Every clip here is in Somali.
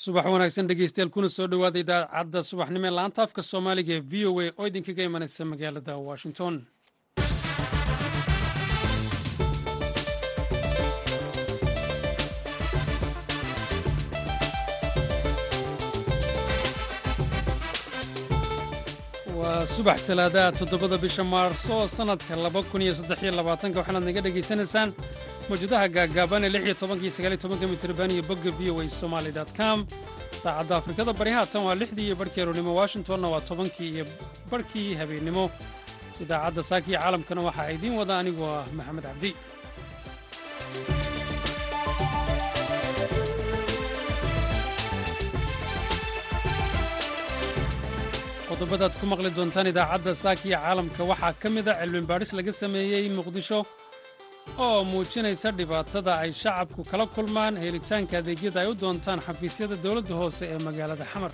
subax wanaagsan dhegeystayaal kuna soo dhowaada idaacadda subaxnimo ee laanta afka soomaaliga ee v o a oo idinkaga imanaysa magaalada washington. Waa subax talaadaha toddobada bisha maarso sannadka laba kun iyo saddexiyo labaatanka waxaanaad naga dhegaysanaysaan mawjadaha gaagaaban ee lix iyo tobankii sagaaliyo tobanka mitrban iyo bogga v o a somaali com. Saacadda afrikada bari haatan waa lixdii iyo barhkii aroornimo washingtonna waa tobankii iyo barhkii habeennimo. Idaacadda saaka iyo caalamkana waxaa idiin wada anigoo ah maxamed cabdi. Qodobadaad ku maqli doontaan idaacadda saaka iyo caalamka waxaa ka mid a cilmi baadhis laga sameeyey muqdisho oo muujinaysa dhibaatada ay shacabku kala kulmaan helitaanka adeegyada ay u doontaan xafiisyada dowladda hoose ee magaalada xamar.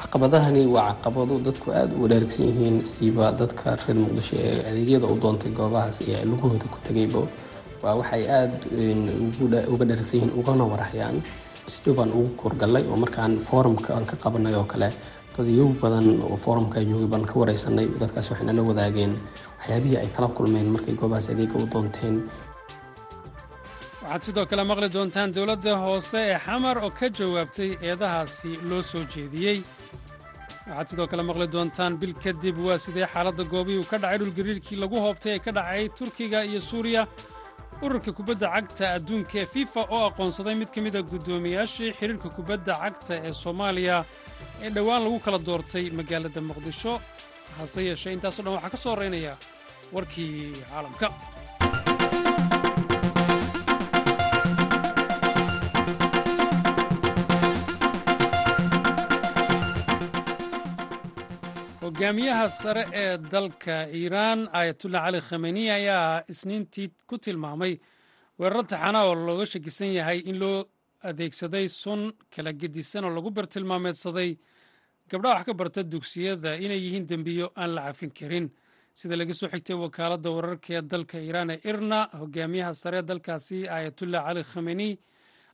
Caqabadahani waa caqabado dadku aada u wanaagsan yihiin siiba dadka reer muqdisho ee adeegyada u doontay goobahaas iyo lugahooda ku tegayba waa waxay aada uga dharagsan yihiin ugana warhayaan sidobaan ugu korgallay oo markaan foorumka aan ka qabanay oo kale. Dadyow badan oo foorumka joogay baan ka wareysanay dadkaas waxay nala wadaageen waxyaabihii ay kala kulmeen markay goobahaas adeega u doonteen. Waxaad sidoo kale maqli doontaan dowladda hoose ee xamar oo ka jawaabtay eedahaasi loo soo jeediyey. Waxaad sidoo kale maqli doontaan bil kadib waa sidee xaaladda goobihii uu ka dhacay dhulgariirkii lagu hoobtay ee ka dhacay turkiga iyo suuriya. Ururka kubadda cagta adduunka ee fifa oo aqoonsaday mid ka mida guddoomiyaashii xidhiirka kubadda cagta ee soomaaliya ee dhowaan lagu kala doortay magaalada muqdisho. Hase yeeshee intaaso dhan waxaa ka soo horraynaya warkii caalamka. Hogaamiyaha sare ee dalka iiraan ayatullah cali khameni ayaa isniintii ku tilmaamay weeraro taxana oo looga shakisan yahay in loo adeegsaday sun kala gedisan oo lagu bartilmaameedsaday gabdhaha wax ka barta dugsiyada inay yihiin dembiyo aan la cafin karin sida laga soo xigtay wakaaladda wararka ee dalka iiraan ee irna hogaamiyaha sare dalkaasi ayatullah cali khameni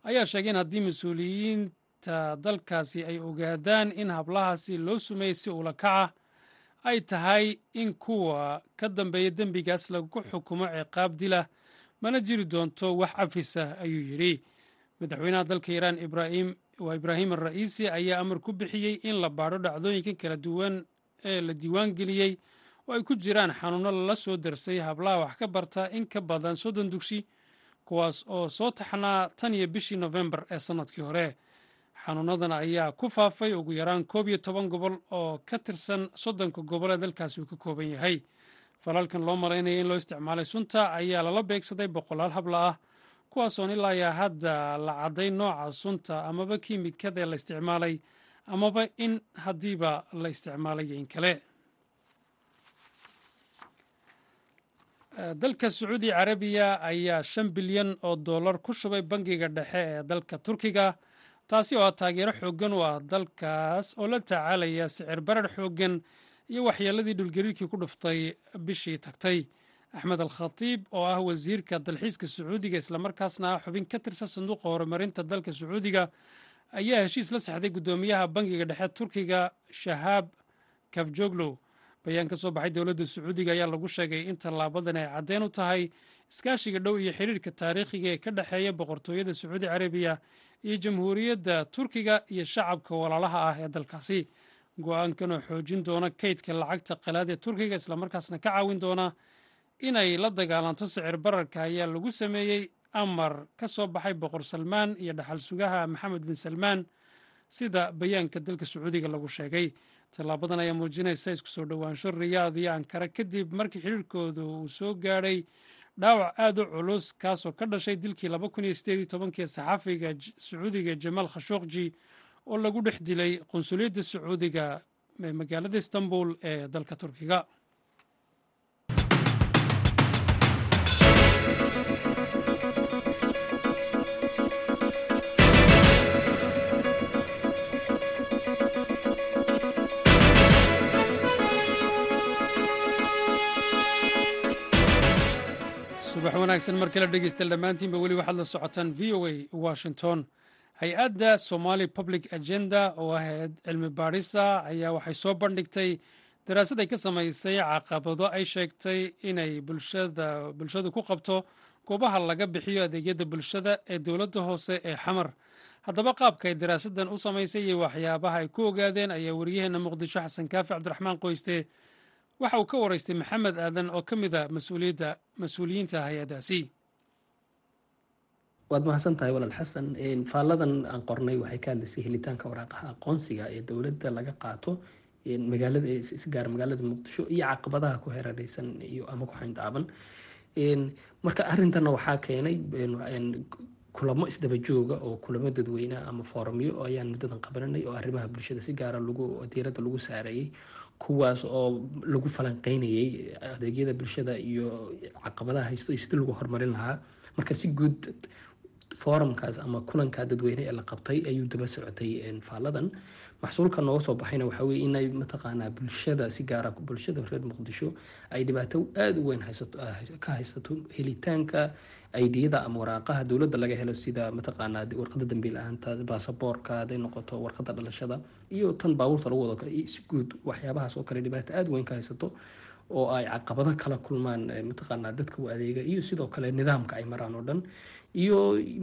ayaa sheegay in haddii mas'uuliyiinta dalkaasi ay ogaadaan in hablahaasi loo sumeeyey si ula kaca ay tahay in kuwa ka dambeeya dembigaas lagu xukumo ciqaab dila mana jiri doonto wax cafisa ayuu yidhi. Madaxweynaha dalka iiraan waa ibraahim ara'iisi ayaa amar ku bixiyey in la baadho dhacdooyinka kala duwan ee la diiwaan geliyey oo ay ku jiraan xanuunno lala soo darsay hablaha wax ka barta in ka badan soddon dugsi kuwaas oo soo taxnaa tan iyo bishii nofembar ee sannadkii hore. Xanuunnadan ayaa ku faafay ugu yaraan koob iyo toban gobol oo ka tirsan soddonka gobol ee dalkaasi uu ka kooban yahay. Falalkan loo malaynaya in loo isticmaalay sunta ayaa lala beegsaday boqolaal habla ah kuwaasoon ilaayaa hadda la cadday nooca sunta amaba kiimikadee la isticmaalay amaba in haddiiba la isticmaalay in kale dalka sacuudi carabiya ayaa shan bilyan oo dollar ku shubay bangiga dhexe ee dalka turkiga. Taasi oo taageero xooggan u ah dalkaas oo la tacaalaya sicir barar xooggan iyo waxyeeladii dhulgariirkii ku dhuftay bishii tagtay. Axmed al khatiib oo ah wasiirka dalxiiska sacuudiga islamarkaasna ah xubin ka tirsan sanduuqa horumarinta dalka sacuudiga ayaa heshiis la saxday guddoomiyaha bangiga dhexe turkiga shahaab kafjoglow bayaan ka soo baxay dowladda sacuudiga ayaa lagu sheegay in tallaabadan ay caddeen u tahay iskaashiga dhow iyo xidhiirka taariikhiga ee ka dhexeeya boqortooyada sacuudi carabiya iyo jamhuuriyadda turkiga iyo shacabka walaalaha ah ee dalkaasi. Go'aankan oo xoojin doona kaydka lacagta qalaad ee turkiga islamarkaasna ka caawin doona inay la dagaalanto sicir bararka ayaa lagu sameeyey amar ka soo baxay boqor salmaan iyo dhaxal sugaha maxamed bin salmaan sida bayaanka dalka sacuudiga lagu sheegay tallaabadan ayaa muujinaysa isku soo dhowaansho riyaad iyo ankara kadib markii xidhiirkooda uu soo gaadhay dhaawac aad u culus kaasoo ka dhashay dilkii laba kun iyo sideed iyo tobankii saxaafiga sacuudiga jamaal khashokji oo lagu dhex dilay qunsuliyadda sacuudiga ee magaalada istanbul ee dalka turkiga subax wanaagsan mar kale dhegeystayaal dhammaantiinba weli waxaad la socotaan v o a washington. Hay'adda somali public agenda oo ahayd cilmi baadhisa ayaa waxay soo bandhigtay daraasad ay ka samaysay caqabado ay sheegtay inay bulshadu ku qabto goobaha laga bixiyo adeegyada bulshada ee dowladda hoose ee xamar. Haddaba qaabka ay daraasaddan u samaysay iyo waxyaabaha ay ku ogaadeen ayaa wariyaheenna muqdisho xasan kaafi cabdiraxmaan qoyste waxa uu ka waraystay maxamed aadan oo ka mid a mas'uuliyiinta hay'addaasi waad mahadsan tahay walaal xasan faalladan aan qornay waxay ka hadlaysay helitaanka waraaqaha aqoonsiga ee dowladda laga qaato magaalada isgaar magaalada muqdisho iyo caqabadaha ku heerareysan iyo ama ku xayndaaban marka arintana waxaa keenay kulamo isdaba jooga oo kulamo dadweyne ama foorumyo ayaan muddadan qabananay oo arrimaha bulshada si gaara lagu diiradda lagu saareeyey kuwaas oo lagu falanqeynayay adeegyada bulshada iyo caqabadaha haysto iyo sidii lagu horumarin lahaa. Marka si guud forumkaas ama kulanka dadweyne ee la qabtay ayuu daba socotay faalladan. Maxsuulka nooga soo baxayna waxaa weye inay mataqaanaa bulshada si gaara bulshada reer muqdisho ay dhibaato aada u weyn ka haysato helitaanka aidiyada ama waraaqaha dowladda laga helo sida mataqaanaa warqada dambiil ahaanta baasaboorka haday noqoto warqada dhalashada iyo tan baabuurta lagu wado si guud waxyaabahaas oo kale dhibaato aada weyn ka haysato oo ay caqabado kala kulmaan mataqaanaa dadka u adeega iyo sidoo kale nidaamka ay maraan oo dhan iyo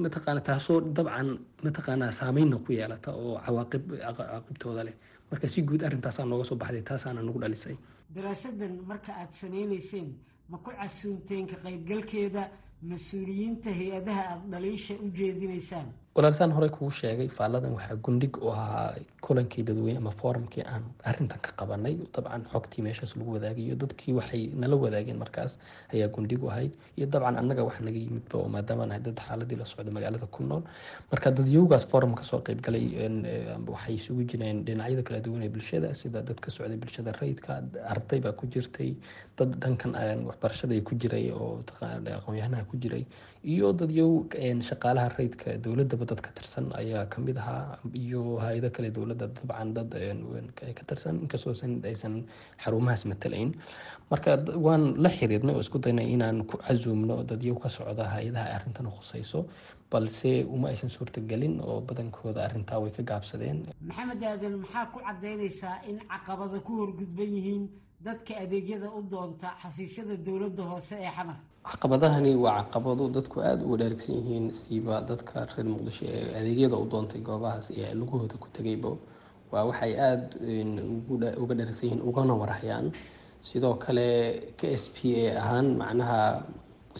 mataqaana taasoo dabcan mataqaanaa saameynna ku yeelata oo cawaaqib caaqibtooda leh. Marka si guud arrintaasaa nooga soo baxday taasaana nagu dhalisay. Daraasadan marka aada samaynayseen ma ku casuumteen ka qaybgalkeeda mas'uuliyiinta hay'adaha aada dhaliisha u jeedinaysaan walaalsaan horey kugu sheegay faalladan waxaa gundhig u ahaa kulankii dadweyne ama foorumkii aan arintan ka qabanay dabcan xogtii meeshaas lagu wadaagayo dadkii waxay nala wadaageen markaas ayaa gundhig u ahayd. Iyo dabcan annaga wax naga yimidba oo maadaama nahay dad xaaladii la socda magaalada ku nool. Marka dadyowgaas forum ka soo qeybgalay waxay isugu jireen dhinacyada kala duwan ee bulshada sida dad ka socday bulshada rayidka arday baa ku jirtay dad dhankan waxbarashada ku jiray oo aqoon-yahanaha ku jiray iyo dadyow shaqaalaha rayidka dowladaba dad ka tirsan ayaa ka mid ahaa. Iyo hay'ado kale dowladda dabcan dad ka tirsan inkastoo aysan xarumahaas matalayn. Marka waan la xiriirnay oo isku daynay inaan ku casuumno dadyow ka socda hay'adaha arrintan khusayso balse uma aysan suurtagelin oo badankooda arrintaa way ka gaabsadeen. Maxamed aadan maxaa ku cadaynaysaa in caqabada ku horgudban yihiin dadka adeegyada u doonta xafiisyada dowladda hoose ee xamar caqabadahani waa caqabado dadku aada u wanaagsan yihiin siiba dadka reer muqdisho ee adeegyada u doontay goobahaas ee lugahooda ku tegayba waa waxay aada uga dharagsan yihiin ugana warhayaan sidoo kale k s p a ahaan macnaha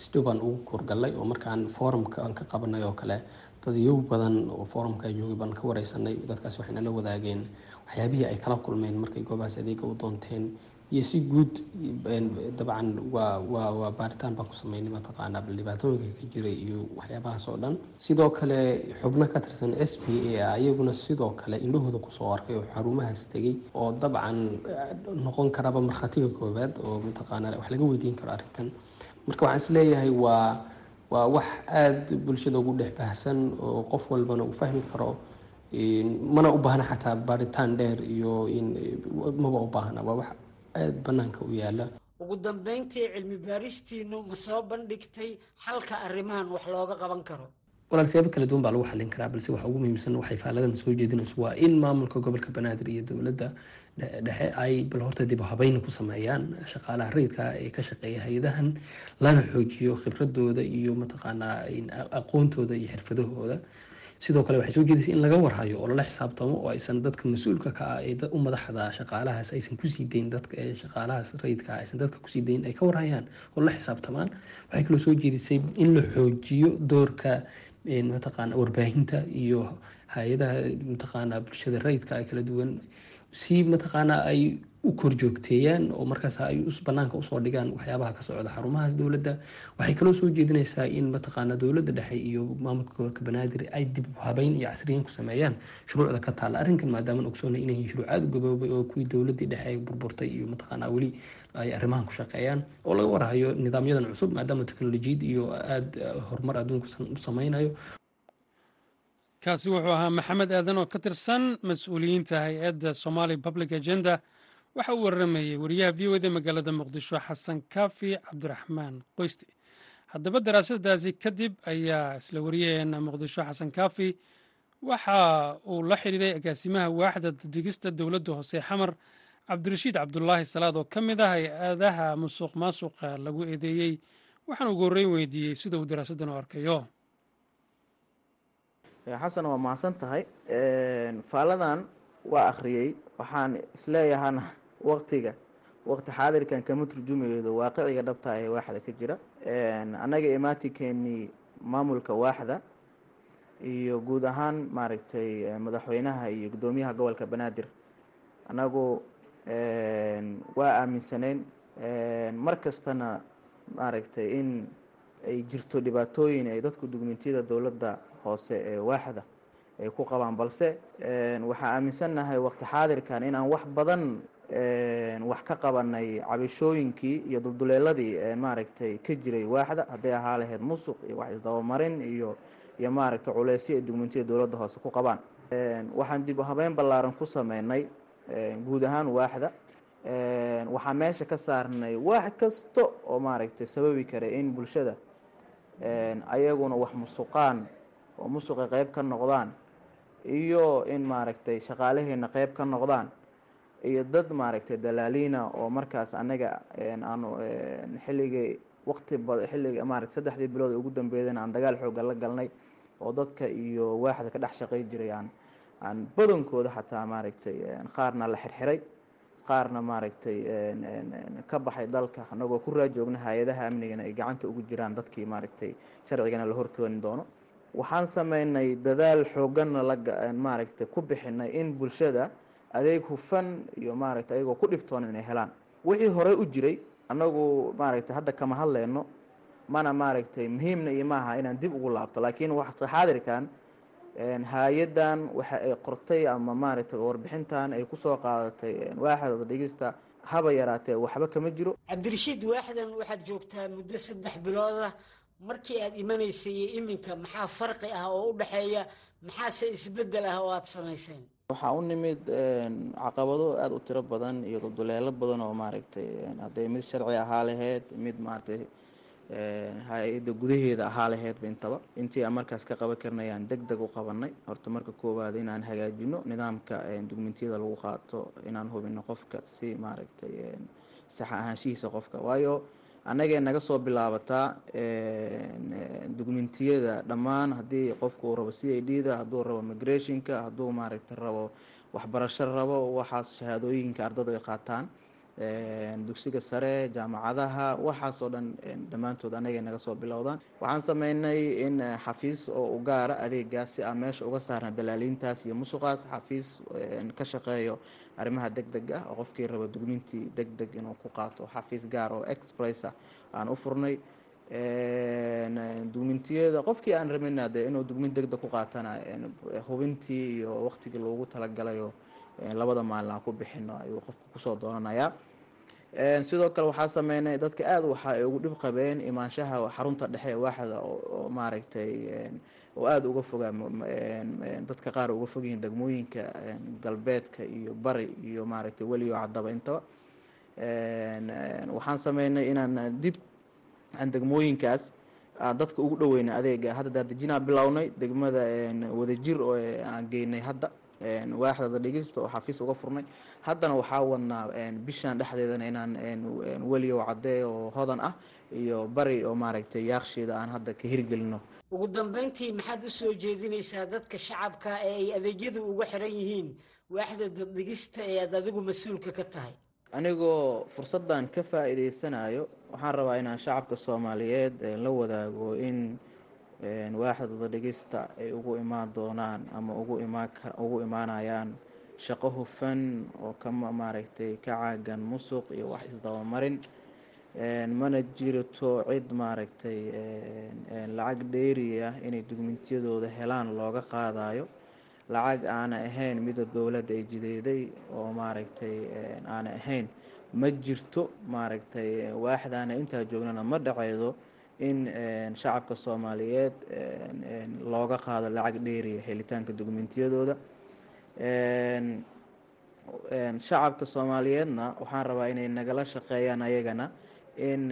sidhow baan ugu kurgalay oo markaan forumka aan ka qabanay oo kale dadyow badan oo forumka joogay baan ka wareysanay. Dadkaas waxay nala wadaageen waxyaabihii ay kala kulmeen markay goobahaas adeega u doonteen iyo si guud dabcan waa baaritaan baan ku sameynay mataqaanaa dhibaatooyinka ka jiray iyo waxyaabahaas oo dhan. Sidoo kale xubno ka tirsan s p a ah iyaguna sidoo kale indhahooda ku soo arkay oo xarumahaas tegay oo dabcan noqon karaba markhaatiga koowaad oo mataqaanaa wax laga weydiin karo arrintan marka waxaan is leeyahay waa waa wax aada bulshada ugu dhex baahsan oo qof walbana uu fahmi karo mana u baahna xataa baaritaan dheer iyo maba u baahna. Waa wax aada banaanka u yaalla ugu dambeyntii cilmi baaristiinu ma soo bandhigtay xalka arrimahan wax looga qaban karo. Walaal siyaabo kala duwan baa lagu xallin karaa balse waxa ugu muhiimsan waxay faaladan soo jeedinayso waa in maamulka gobolka banaadir iyo dowladda dhexe ay bal horta dib habeyn ku sameeyaan shaqaalaha rayidka ee ka shaqeeya hay'adahan lana xoojiyo khibradooda iyo mataqaanaa aqoontooda iyo xirfadahooda sidoo kale waxay soo jeedaysa in laga warhayo oo lala xisaabtamo oo aysan dadka mas'uulka ka ah ee u madaxda shaqaalahaas aysan ku sii dayn dadka ee shaqaalahaas rayidka aysan dadka ku sii dayn ay ka warhayaan oo la xisaabtamaan. Waxay kaloo soo jeedisay in la xoojiyo doorka mataqaana warbaahinta iyo hay'adaha mataqaana bulshada rayidka ee kala duwan si mataqaana ay u korjoogteeyaan oo markaas ay banaanka u soo dhigaan waxyaabaha ka socda xarumahaas dowladda waxay kaloo soo jeedinaysaa in mataqaana dowladda dhexe iyo maamulka gobolka banaadir ay dib habeyn iyo casriyin ku sameeyaan shuruucda ka taalla arrinkan maadaama ogsoonay inay yihiin shuruuc aada u gaboobay oo kuwii dowladdii dhexe burburtay iyo mataqaana weli ay arrimahan ku shaqeeyaan oo laga warhayo nidaamyadan cusub maadaama teknolojiyad iyo aada horumar adduunku u sameynayo kaasi wuxuu ahaa maxamed aadan oo ka tirsan mas'uuliyiinta hay'adda somali public agenda. Waxa uu waramayey wariyaha v o da magaalada muqdisho xasan kaafi cabdiraxmaan qoyste. Haddaba daraasadaasi kadib ayaa isla wariyaheena muqdisho xasan kaafi waxa uu la xidhiiray agaasimaha waaxda dadigista dowladda hoose xamar cabdirashiid cabdulaahi salaad oo ka mid ah hay'adaha musuq maasuqa lagu eedeeyey. Waxaan ugu horreyn weydiiyey sida uu daraasaddan u arkayo xasan waa mahadsan tahay. Faaladan waa akhriyey. Waxaan isleeyahana waqtiga waqti xaadirkan kama turjumaydo waaqiciga dhabta ee waaxda ka jira. Annaga imaatinkeenii maamulka waaxda iyo guud ahaan maaragtay madaxweynaha iyo guddoomiyaha gobolka banaadir. Annagu waa aaminsaneyn mar kastana maaragtay in ay jirto dhibaatooyin ay dadku dugmentiyada dowladda hoose ee waaxda ay ku qabaan. Balse waxaa aaminsannahay waqti xaadirkan inaan wax badan wax ka qabanay cabashooyinkii iyo dulduleeladii maaragtay ka jiray waaxda. Hadday ahaa lahayd musuq iyo wax isdabamarin iyo iyo maaragtay culeysyo ay dugmentiyada dowladda hoose ku qabaan. Waxaan dib habeyn ballaaran ku sameynay guud ahaan waaxda. Waxaa meesha ka saarnay wax kasta oo maaragtay sababi kara in bulshada ayaguna wax musuqaan oo musuqa qeyb ka noqdaan iyo in maaragtay shaqaalaheena qeyb ka noqdaan iyo dad maaragtay dalaaliina oo markaas anaga aanu xilligii waqti ba xilliga maaragtay saddexdii bilood ugu dambeeyana aan dagaal xooga la galnay oo dadka iyo waaxda ka dhex shaqey jiray aan aan badankooda xataa maaragtay qaarna la xirxiray qaarna maaragtay ka baxay dalka anagoo ku raajoogna hay'adaha amnigana ay gacanta ugu jiraan dadkii maaragtay sharcigana la horkeeni doono waxaan sameynay dadaal xooganna la maaragtay ku bixinay in bulshada adeeg hufan iyo maaragtay ayagoo ku dhibtoon inay helaan. Wixii horey u jiray annagu maaragtay hadda kama hadleyno mana maaragtay muhiimna iyo maaha inaan dib ugu laabto. Laakiin waqti xaadirkan hay'adan waxa ay qortay ama maaragtay warbixintan ay ku soo qaadatay waaxda dhegista haba yaraatee waxba kama jiro. Cabdirashiid waaxdan waxaad joogtaa muddo saddex biloodah markii aad imanaysay iyo iminka maxaa farqi ah oo u dhexeeya maxaase isbeddel ah oo aada samayseen waxaa u nimid caqabado aada u tiro badan iyo dulduleelo badan oo maaragtay hadday mid sharci ahaa laheyd mid maaragtay hay'adda gudaheeda ahaa laheydba intaba. Intii aan markaas ka qaban karnayaan deg deg u qabanay horta marka koowaad inaan hagaajino nidaamka dugmentiyada lagu qaato inaan hubino qofka si maaragtay sax ahaanshihiisa qofka. Waayo annagee naga soo bilaabataa dugmentiyada dhammaan. Haddii qofku uu rabo c i d da hadduu rabo migrationka hadduu maaragtay rabo waxbarasho rabo waxaas shahaadooyinka ardada ay qaataan dugsiga sare jaamacadaha waxaas oo dhan dhammaantood anagay naga soo bilowdaan. Waxaan sameynay in xafiis oo u gaara adeegaas si aan meesha uga saarna dalaaliintaas iyo musuqaas. Xafiis ka shaqeeyo arrimaha deg deg ah oo qofkii raba dugmintii deg deg inuu ku qaato. Xafiis gaar oo expressa aan u furnay. Dugmintiyada qofkii aan rabina de inuu dugmin deg deg ku qaatana hubintii iyo waqtigii loogu talagalayo labada maalin aan ku bixino ayuu qofka ku soo doonanayaa sidoo kale waxaa sameynay dadka aada waxa ay ugu dhib qabeen imaanshaha xarunta dhexe ee waaxda oo maaragtay oo aada uga fogaa dadka qaar uga fog yihiin degmooyinka galbeedka iyo bari iyo maaragtay weliyo cadaba intaba waxaan sameynay inaan dib aan degmooyinkaas dadka ugu dhaweyna adeega. Hadda daadejinaa bilownay degmada wadajir oo aan geynay hadda waaxdada dhegeysta oo xafiis uga furnay. Haddana waxaa wadnaa bishan dhexdeedana inaan weliyo cadee oo hodan ah iyo bari oo maaragtay yaaksheeda aan hadda ka hirgelino. Ugu dambeyntii maxaad u soo jeedinaysaa dadka shacabka ee ay adeegyadu uga xiran yihiin? Waaxda daddegista ee aad adigu mas'uulka ka tahay. Anigoo fursaddan ka faa-iideysanayo waxaan rabaa inaan shacabka soomaaliyeed la wadaago in waaxda daddegista ay ugu imaan doonaan ama ugu imaan ugu imaanayaan shaqo hufan oo ka maaragtay ka caagan musuq iyo wax isdabamarin mana jirto cid maaragtay lacag dheeri ah inay dugmentiyadooda helaan looga qaadayo. Lacag aana ahayn mida dowladda ay jideeday oo maaragtay aana ahayn. Ma jirto maaragtay waaxdaana intaa joognana ma dhaceydo in shacabka soomaaliyeed looga qaado lacag dheeriya helitaanka dugmentiyadooda shacabka soomaaliyeedna waxaan rabaa inay nagala shaqeeyaan ayagana in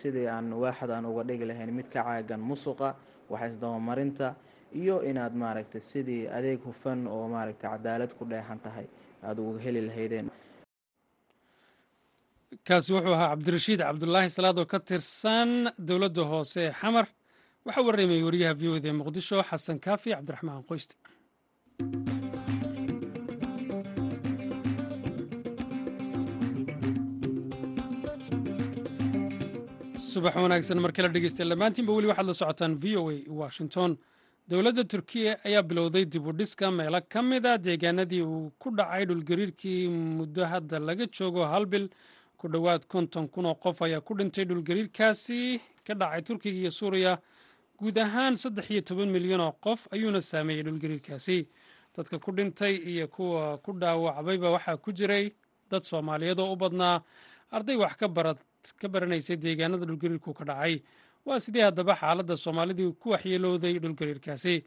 sidii aan waaxdan uga dhigi lahayn mid ka caagan musuqa wax isdabamarinta iyo inaad maaragtay sidii adeeg hufan oo maaragtay cadaalad ku dheexan tahay. Aada uga heli lahaydeen kaasi wuxuu ahaa cabdirashiid cabdulaahi salaad oo ka tirsan dowladda hoose ee xamar. Waxaa warramayay wariyaha v o d ee muqdisho xasan kaafi cabdiraxmaan qoyste. Subax wanaagsan mar kale dhegeysta dhammaantiinba weli waxaad la socotaan v o a washington. Dowladda turkiya ayaa bilowday dib u meelo ka mid a deegaanadii uu ku dhacay dhulgariirkii muddo hadda laga joogo hal bil ku dhowaad konton kun oo qof ayaa ku dhintay dhulgariirkaasi ka dhacay turkiga iyo suuriya. Guud ahaan saddex iyo toban milyan oo qof ayuuna saameeyey dhulgariirkaasi. Dadka ku dhintay iyo kuwa ku dhaawacbayba waxaa ku jiray dad soomaaliyeed oo u badnaa. Arday wax ka baranaysay deegaanada dhulgariirku ka dhacay. Waa sidee haddaba xaaladda soomaalidii ku waxyeelowday dhulgariirkaasi?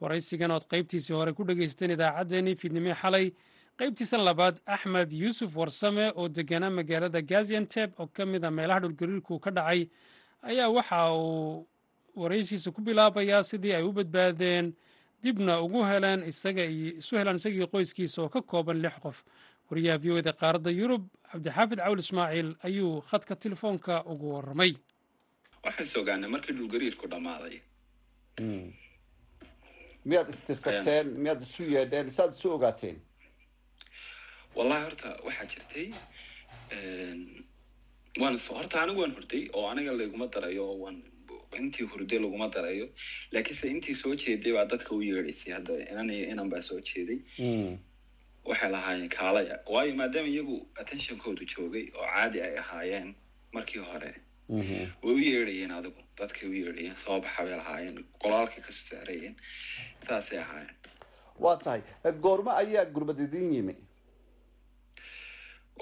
Waraysigan ood qaybtiisii hore ku dhegaysateen idaacaddeenii fiidnimee xalay qaybtiisa labaad axmed yuusuf warsame oo deganaa magaalada gazianteb oo ka mid a meelaha dhulgariirku ka dhacay ayaa waxa uu waraysiisa ku bilaabayaa sidii ay u badbaadeen dibna ugu heleen isu helaan isagii qoyskiisa oo ka kooban lix qof. Wariyaha v o da qaaradda yurub cabdixaafid cawl ismaaciil ayuu khadka telefoonka ugu warramay. Waxaan is ogaanay markii dhulgariirku dhammaaday. Miyaad istirsateen miyaad isu yeedheen saad isu ogaateen wallahi horta waxaa jirtay waan s horta anigu waan hurday oo aniga layguma darayo oo waan intii hurday laguma darayo. Laakiinse intii soo jeeday baa dadka u yeedhaysay hadda inan iyo inan baa soo jeeday. Waxay lahaayeen kaalaya waayo maadaama iyagu attentionkoodu joogay oo caadi ay ahaayeen markii hore way u yeedhayeen adigu. Dadkay u yeedhayeen soo baxa bay lahaayeen qolaalkay ka soo saarayeen saasay ahaayeen. Waa tahay. Goormo ayaa gurbad idin yimi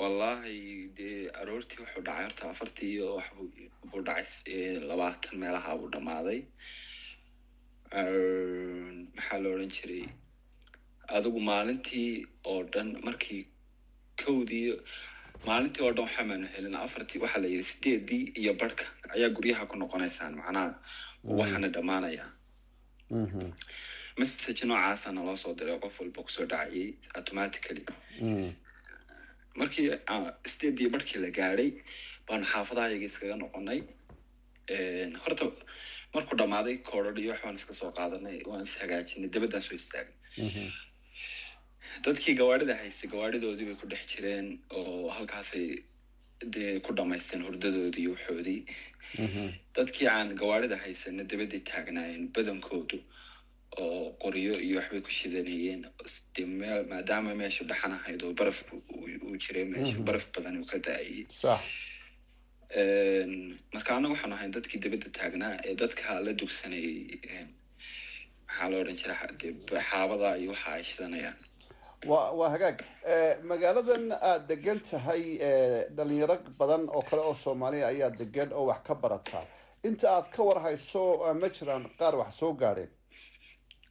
wallahi dee aroortii wuxuu dhacay horta afartii iyo waxbuu buu dhacay labaatan meelaha buu dhammaaday. Maxaa la odhan jiray? Adigu maalintii oo dhan markii kowdii maalintii oo dhan waxamaanu helin afartii waxaa la yidhi sideedii iyo barhka ayaa guryaha ku noqonaysaan macnaha waxaana dhammaanaya. Message noocaasa naloo soo diray qof walba ku soo dhacayay automatically markii sideedii barhkii la gaadhay baanu xaafadahayaga iskaga noqonay. Horta markuu dhammaaday koodhadh iyo waxbaan iska soo qaadanay waan is hagaajinay dabaddaan soo istaagnay dadkii gawaadhida haystay gawaadhidoodii bay ku dhex jireen oo halkaasay dee ku dhamaysteen hurdadoodii iyo waxoodii dadkii aan gawaadhida haysana dabadday taagnaayeen badankoodu oo qoryo iyo waxbay ku shidanayeen de meel maadaama meeshu dhaxan ahayd oo baraf uu jiray meesha baraf badan uu ka da'ayay marka annaga waxaanu ahayn dadkii dabadda taagnaa ee dadka la dugsanayay maxaa la odhan jira de xaabada iyo waxa ay shidanayaan wa waa hagaag magaaladan aada degan tahay dhalinyaro badan oo kale oo soomaaliya ayaa degan oo wax ka barataa inta aad ka war hayso ma jiraan qaar wax soo gaadheen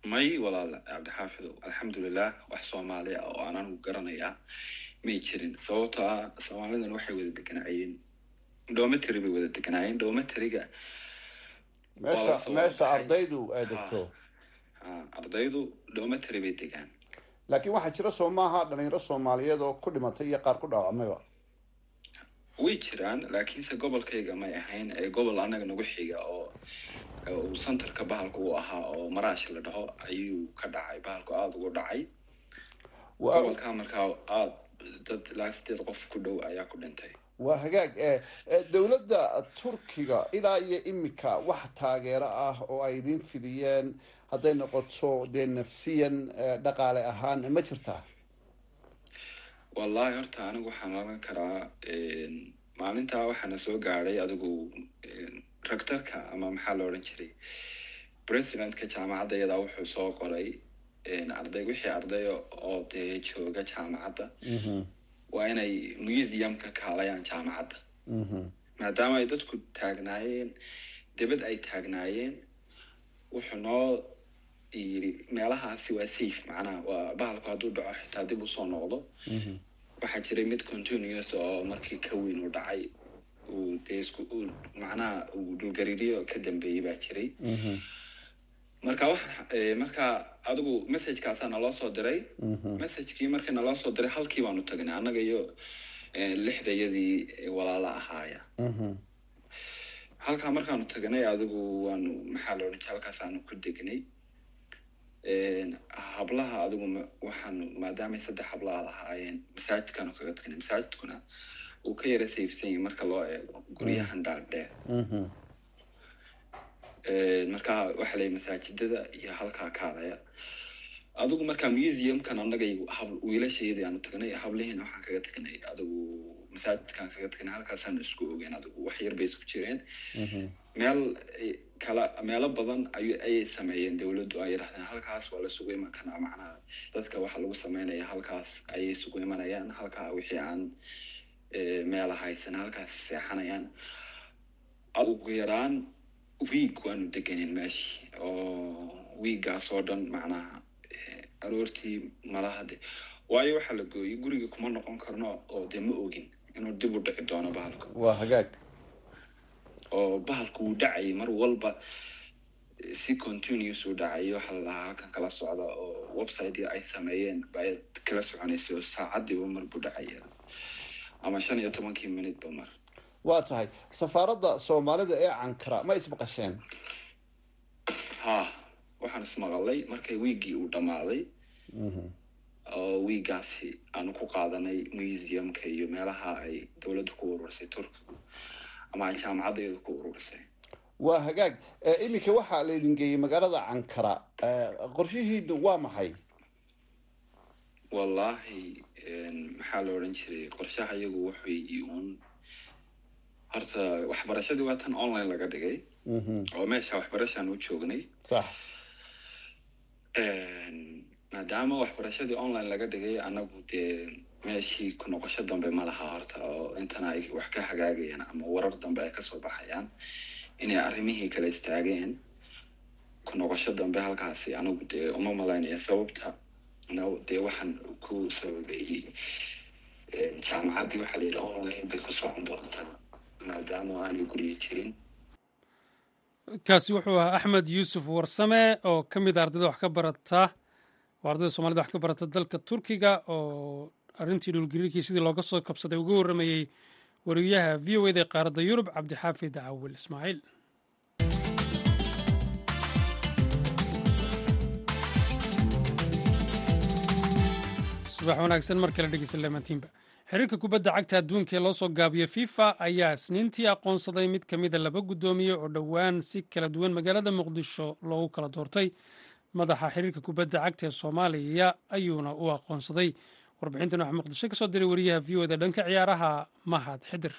may walaal cabdixaafidow alxamdulilah wax soomaali ah oo aan anigu garanayaa may jirin. Sababto ah soomaalidan waxay wada deganaayeen dometary bay wada deganaayeen dometeriga meesha meesha ardaydu ay degto. ardaydu dometary bay degaan laakiin waxaa jira soo maaha dhalinyaro soomaaliyeed oo ku dhimatay iyo qaar ku dhaawacmayba. Way jiraan laakiinse gobolkayga may ahayn ee gobol anaga nagu xiga oo uu centerka bahalka uu ahaa oo maraash la dhaho ayuu ka dhacay. Bahalku aada ugu dhacay. Gobolka markaa aada dad ilaa sideed qof ku dhow ayaa ku dhintay. Waa hagaag dowladda turkiga ilaa iyo imika wax taageero ah oo ay idin fidiyeen. Hadday noqoto dee nafsiyan dhaqaale ahaan ma jirtaa wallahi horta anigu waxaan oran karaa maalintaa waxaana soo gaadhay adigu rectorka ama maxaa la odhan jiray? Presidentka jaamacadda iyadaa wuxuu soo qoray arday wixii arday oo dee jooga jaamacadda. Waa inay museumka kaalayaan jaamacadda. Maadaama ay dadku taagnaayeen debad ay taagnaayeen wuxuu noo yiri meelahaasi waa safe macnaha waa bahalku hadduu dhaco xitaa dib u soo noqdo. Waxaa jiray mid continuous oo markii ka weyn uu dhacay uu isku uu dhulgariiryo ka dambeeyey baa jiray. Marka wax marka adigu messagekaasaa naloo soo diray. Messagekii markii naloo soo diray halkii baanu tagnay annaga iyo lixdayadii walaala ahaaya. Halkaa markaanu tagnay adigu waanu maxaa la odhan jira halkaasaanu ku degnay. Hablaha adigu waxaanu maadaamay saddex habla aad ahaayeen masaajidkaanu kaga tagnay masaajidkuna uu ka yara sayfsan yahay marka loo eego guryahan dhaadheer marka waxa la masaajidada iyo halkaa kaalaya adigu markaa museumkan annaga wiilashayadii aanu tagnay hablihiina waxaan kaga tagnay. Adigu masaajidkaan kaga tagnay halkaasaanu isku ogeen adigu wax yar bay isku jireen. Meel kala meelo badan ay ayay sameeyeen dawladdu ay yidhahdeen halkaas waa la sugu iman kanaa macnaha dadka waxa lagu sameynaya halkaas ayay sugu imanayaan halkaa wixii aan meela haysan halkaas seexanayaan. Ugu yaraan wiig waanu deganin meeshii oo wiiggaas oo dhan macnaha aroortii malaha de. Waayo waxaa la gooyey guriga kuma noqon karno oo dee ma ogin inuu dib u dhici doono bahalka. Waa hagaag. Oo bahalka wuu dhacayay mar walba. Si continuous u dhacay waxaa la dhahaa halkan kala socda oo websitei ay sameeyeen baad kala soconaysay oo saacadiiba mar buu dhacaya ama shan iyo tobankii minute ba mar waa tahay. Safaaradda soomaalida ee cankara ma ismaqasheen ha waxaan ismaqalay markay wiiggii uu dhammaaday. Oo wiiggaasi aanu ku qaadanay museumka iyo meelaha ay dawladdu ku ururisay turkigu ama ay jaamacaddeedu ku ururisay. Waa hagaag. Iminka waxaa laydin geeyey magaalada cankara qorshihiinu waa maxay wallaahi maxaa la odhan jiray? Qorshaha iyagu waxay uun. Horta waxbarashadii waa tan online laga dhigay. Oo meesha waxbarashaan u joognay. Sax. Maadaama waxbarashadii online laga dhigay annagu dee meeshii ku noqosho dambe ma laha horta. Oo intana ay wax ka hagaagayaan ama warar dambe ay ka soo baxayaan. Inay arrimihii kala istaageen ku noqosho dambe halkaasi. Anagu dee uma malaynaya sababta dee waxaan ku sababeeyey jaamacaddii waxaa la yidhi online bay ku socon maadaama aanay guryo jirin. Kaasi wuxuu ahaa axmed yuusuf warsame oo ka mid a ardayda wax ka barata oo ardayda soomaalida wax ka barata dalka turkiga oo arrintii dhulgariirkii sidii looga soo kabsaday uga warramayey wariyaha v o eda ee qaaradda yurub cabdixaafid cawil ismaaciil subax wanaagsan mar kale lamaantiinba xiriirka kubadda cagta adduunka ee loo soo gaabiyo fifa ayaa isniintii aqoonsaday mid ka mida laba guddoomiye oo dhowaan si kala duwan magaalada muqdisho loogu kala doortay. Madaxa xiriirka kubadda cagta ee soomaaliya ayuuna u aqoonsaday. Warbixintan waxaa muqdisho ka soo diray wariyaha v o da dhanka ciyaaraha mahad xidir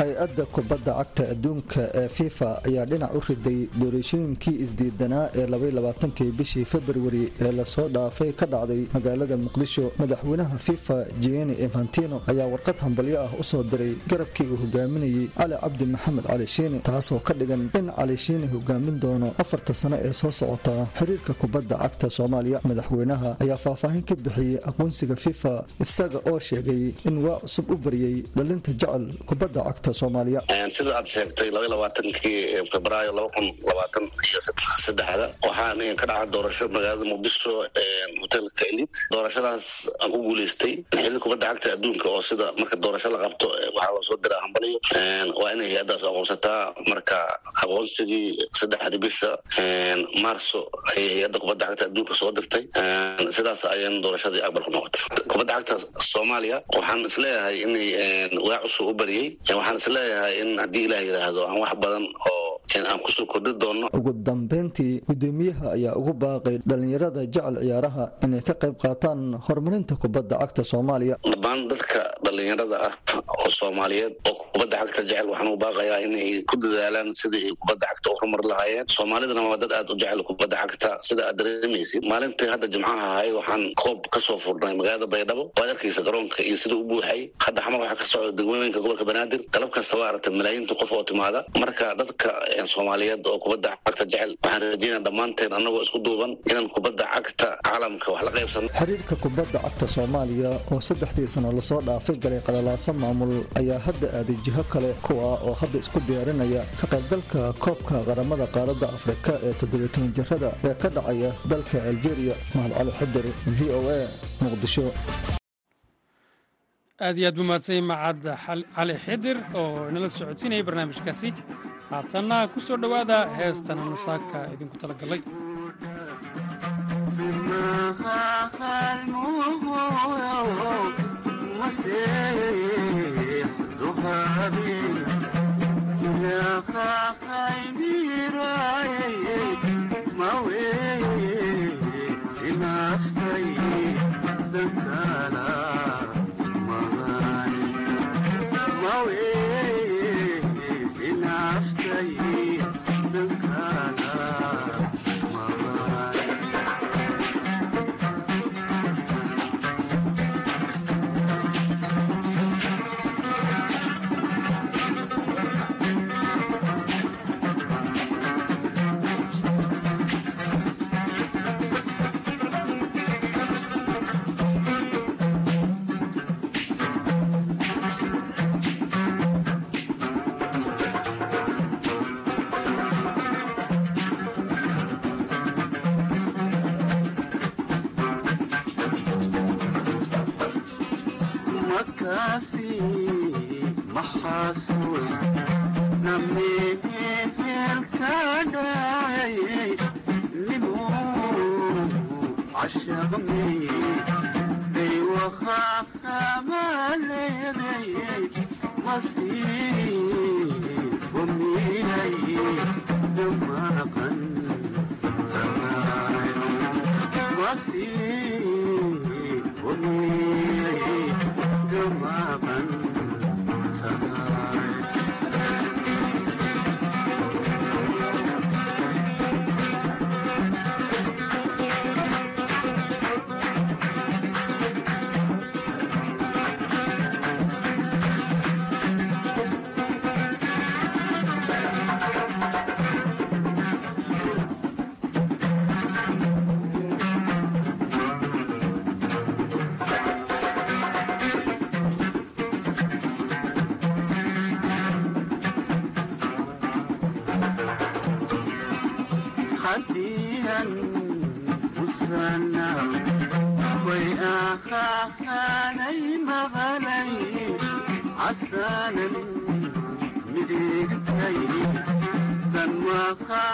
hay'adda kubadda cagta adduunka ee fifa ayaa dhinac u riday doorashooyinkii isdiidanaa ee labaylabaatankii bishii februari ee la soo dhaafay ka dhacday magaalada muqdisho. Madaxweynaha fifa gieni infantino ayaa warqad hambalyo ah u soo diray garabkii uu hogaaminayey cali cabdi maxamed cali shiini taasoo ka dhigan in cali shiini hogaamin doono afarta sano ee soo socota. Xiriirka kubadda cagta soomaaliya madaxweynaha ayaa faahfaahin ka bixiyey aqoonsiga fifa isaga oo sheegay in waa cusub u bariyey dhalinta jecel kubadda cagta sida aad sheegtay labaylabaatankii febraayo laba kun labaatan iyo saddexda waxaan ka dhaca doorasho magaalada muqdisho hotelka elit doorashadaas aan ku guuleystay. Xiriir kubadda cagta adduunka oo sida marka doorasho la qabto waxaa loo soo diraa hambaliyo. Waa inay hay'addaas aqoonsataa marka aqoonsigii saddexdii bisha marso ayay hay'adda kubadda cagta adduunka soo dirtay. Sidaas ayaan doorashadii aqbal ku noqotay. Kubadda cagta soomaaliya waxaan is leeyahay inay waa cusub u bariyey is leeyahay in haddii ilaah yidhaahdo aan wax badan oo aan ku soo kordhi doono. Ugu dambeyntii guddoomiyaha ayaa ugu baaqay dhalinyarada jecel ciyaaraha inay ka qayb qaataan horumarinta kubadda cagta soomaaliya. Dhammaan dadka dhalinyarada ah oo soomaaliyeed oo kubadda cagta jecel waxaan u baaqayaa inay ku dadaalaan sidii ay kubadda cagta u horumar lahaayeen. Soomaalidana waa dad aad u jecel kubadda cagta sida aad dareemaysid. Maalintii hadda jimcaha ahay waxaan koob ka soo furnay magaalada baydhabo waad arkaysa garoonka iyo sida u buuxay. Hadda xamar waxaa ka socda degmooyinka gobolka banaadir galab kasta waa aragtay malaayiinta qof oo timaada. Marka dadka soomaaliyeed oo kubadda cagta jecel. Waxaan rajeynaa dhammaanteen annagoo isku duuban inaan kubadda cagta caalamka wax la qaybsano xiriirka kubadda cagta soomaaliya oo saddexdii sano la soo dhaafay galay qalalaaso maamul ayaa hadda aaday jiho kale kuwa oo hadda isku diyaarinaya ka qaybgalka koobka qaramada qaaradda afrika ee toddobiitan jirada ee ka dhacaya dalka algeria. Mahad cali xidir v o a muqdisho. Aad iyo aad buu mahadsanyay macad cali xidir oo inala socodsiinayay barnaamijkaasi haatanna ku soo dhowaada heestan nasaaka idinku हसी उन्नी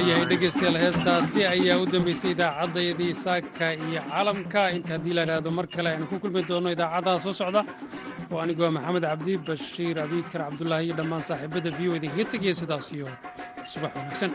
waayahay dhegaystayaal heestaasi ayaa u dambeysay idaacaddayadii saaka iyo caalamka. Inta haddii la idhaahdo mar kale aynu ku kulmi doonno idaacadaha soo socda. Oo anigoo maxamed cabdi bashiir abiikar cabdulaahi iyo dhammaan saaxiibadda v o idinkaga tegaya sidaas iyo subax wanaagsan